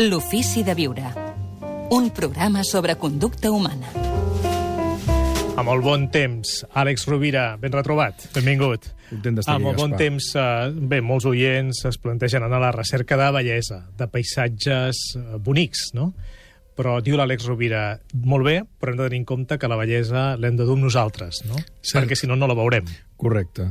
L'ofici de viure. Un programa sobre conducta humana. Amb el bon temps, Àlex Rovira, ben retrobat, benvingut. Content d'estar Amb aquí, el bon Gaspar. temps, eh, bé, molts oients es plantegen anar a la recerca de bellesa, de paisatges eh, bonics, no? Però diu l'Àlex Rovira, molt bé, però hem de tenir en compte que la bellesa l'hem de dur amb nosaltres, no? Cert. Perquè si no, no la veurem. Correcte.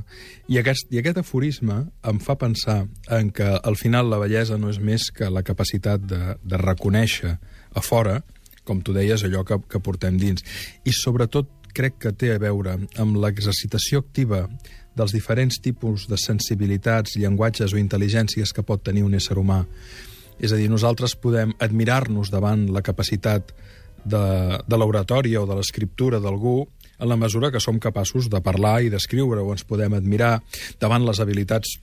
I aquest, I aquest aforisme em fa pensar en que al final la bellesa no és més que la capacitat de, de reconèixer a fora, com tu deies, allò que, que portem dins. I sobretot crec que té a veure amb l'exercitació activa dels diferents tipus de sensibilitats, llenguatges o intel·ligències que pot tenir un ésser humà. És a dir, nosaltres podem admirar-nos davant la capacitat de, de l'oratòria o de l'escriptura d'algú en la mesura que som capaços de parlar i d'escriure o ens podem admirar davant les habilitats,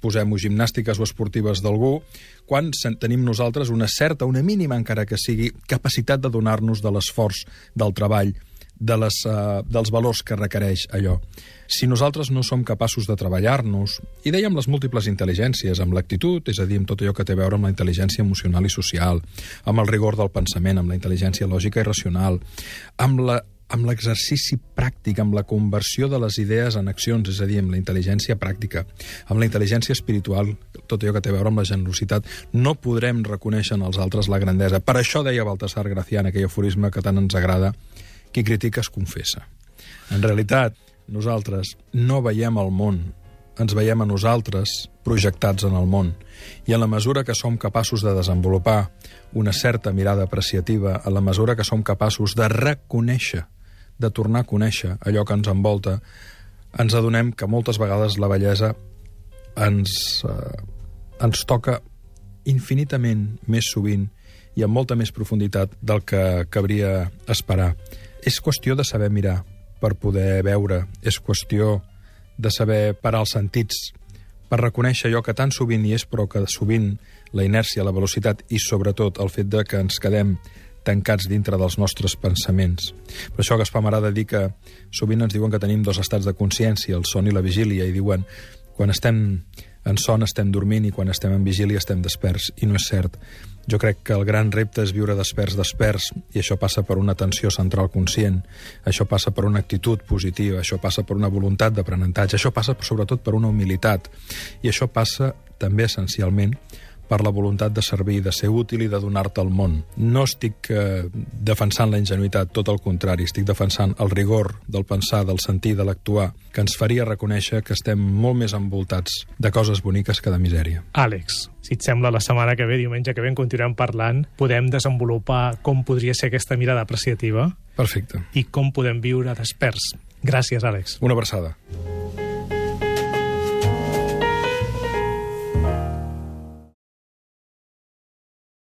posem-ho, gimnàstiques o esportives d'algú, quan tenim nosaltres una certa, una mínima encara que sigui, capacitat de donar-nos de l'esforç, del treball, de les, uh, dels valors que requereix allò. Si nosaltres no som capaços de treballar-nos, i dèiem les múltiples intel·ligències, amb l'actitud, és a dir, amb tot allò que té a veure amb la intel·ligència emocional i social, amb el rigor del pensament, amb la intel·ligència lògica i racional, amb la amb l'exercici pràctic, amb la conversió de les idees en accions, és a dir, amb la intel·ligència pràctica, amb la intel·ligència espiritual, tot allò que té a veure amb la generositat, no podrem reconèixer en els altres la grandesa. Per això deia Baltasar Gracián, aquell aforisme que tant ens agrada, qui critica es confessa. En realitat, nosaltres no veiem el món, ens veiem a nosaltres projectats en el món. I en la mesura que som capaços de desenvolupar una certa mirada apreciativa, en la mesura que som capaços de reconèixer, de tornar a conèixer allò que ens envolta, ens adonem que moltes vegades la bellesa ens, eh, ens toca infinitament més sovint i amb molta més profunditat del que cabria esperar. És qüestió de saber mirar per poder veure, és qüestió de saber parar els sentits, per reconèixer allò que tan sovint hi és, però que sovint la inèrcia, la velocitat i, sobretot, el fet de que ens quedem tancats dintre dels nostres pensaments. Per això Gaspar m'agrada dir que sovint ens diuen que tenim dos estats de consciència, el son i la vigília, i diuen quan estem en son estem dormint i quan estem en vigília estem desperts, i no és cert. Jo crec que el gran repte és viure desperts desperts, i això passa per una atenció central conscient, això passa per una actitud positiva, això passa per una voluntat d'aprenentatge, això passa sobretot per una humilitat, i això passa també essencialment per la voluntat de servir, de ser útil i de donar-te al món. No estic eh, defensant la ingenuïtat, tot el contrari, estic defensant el rigor del pensar, del sentir, de l'actuar, que ens faria reconèixer que estem molt més envoltats de coses boniques que de misèria. Àlex, si et sembla, la setmana que ve, diumenge que ve, en continuem parlant, podem desenvolupar com podria ser aquesta mirada apreciativa Perfecte. i com podem viure desperts. Gràcies, Àlex. Una abraçada.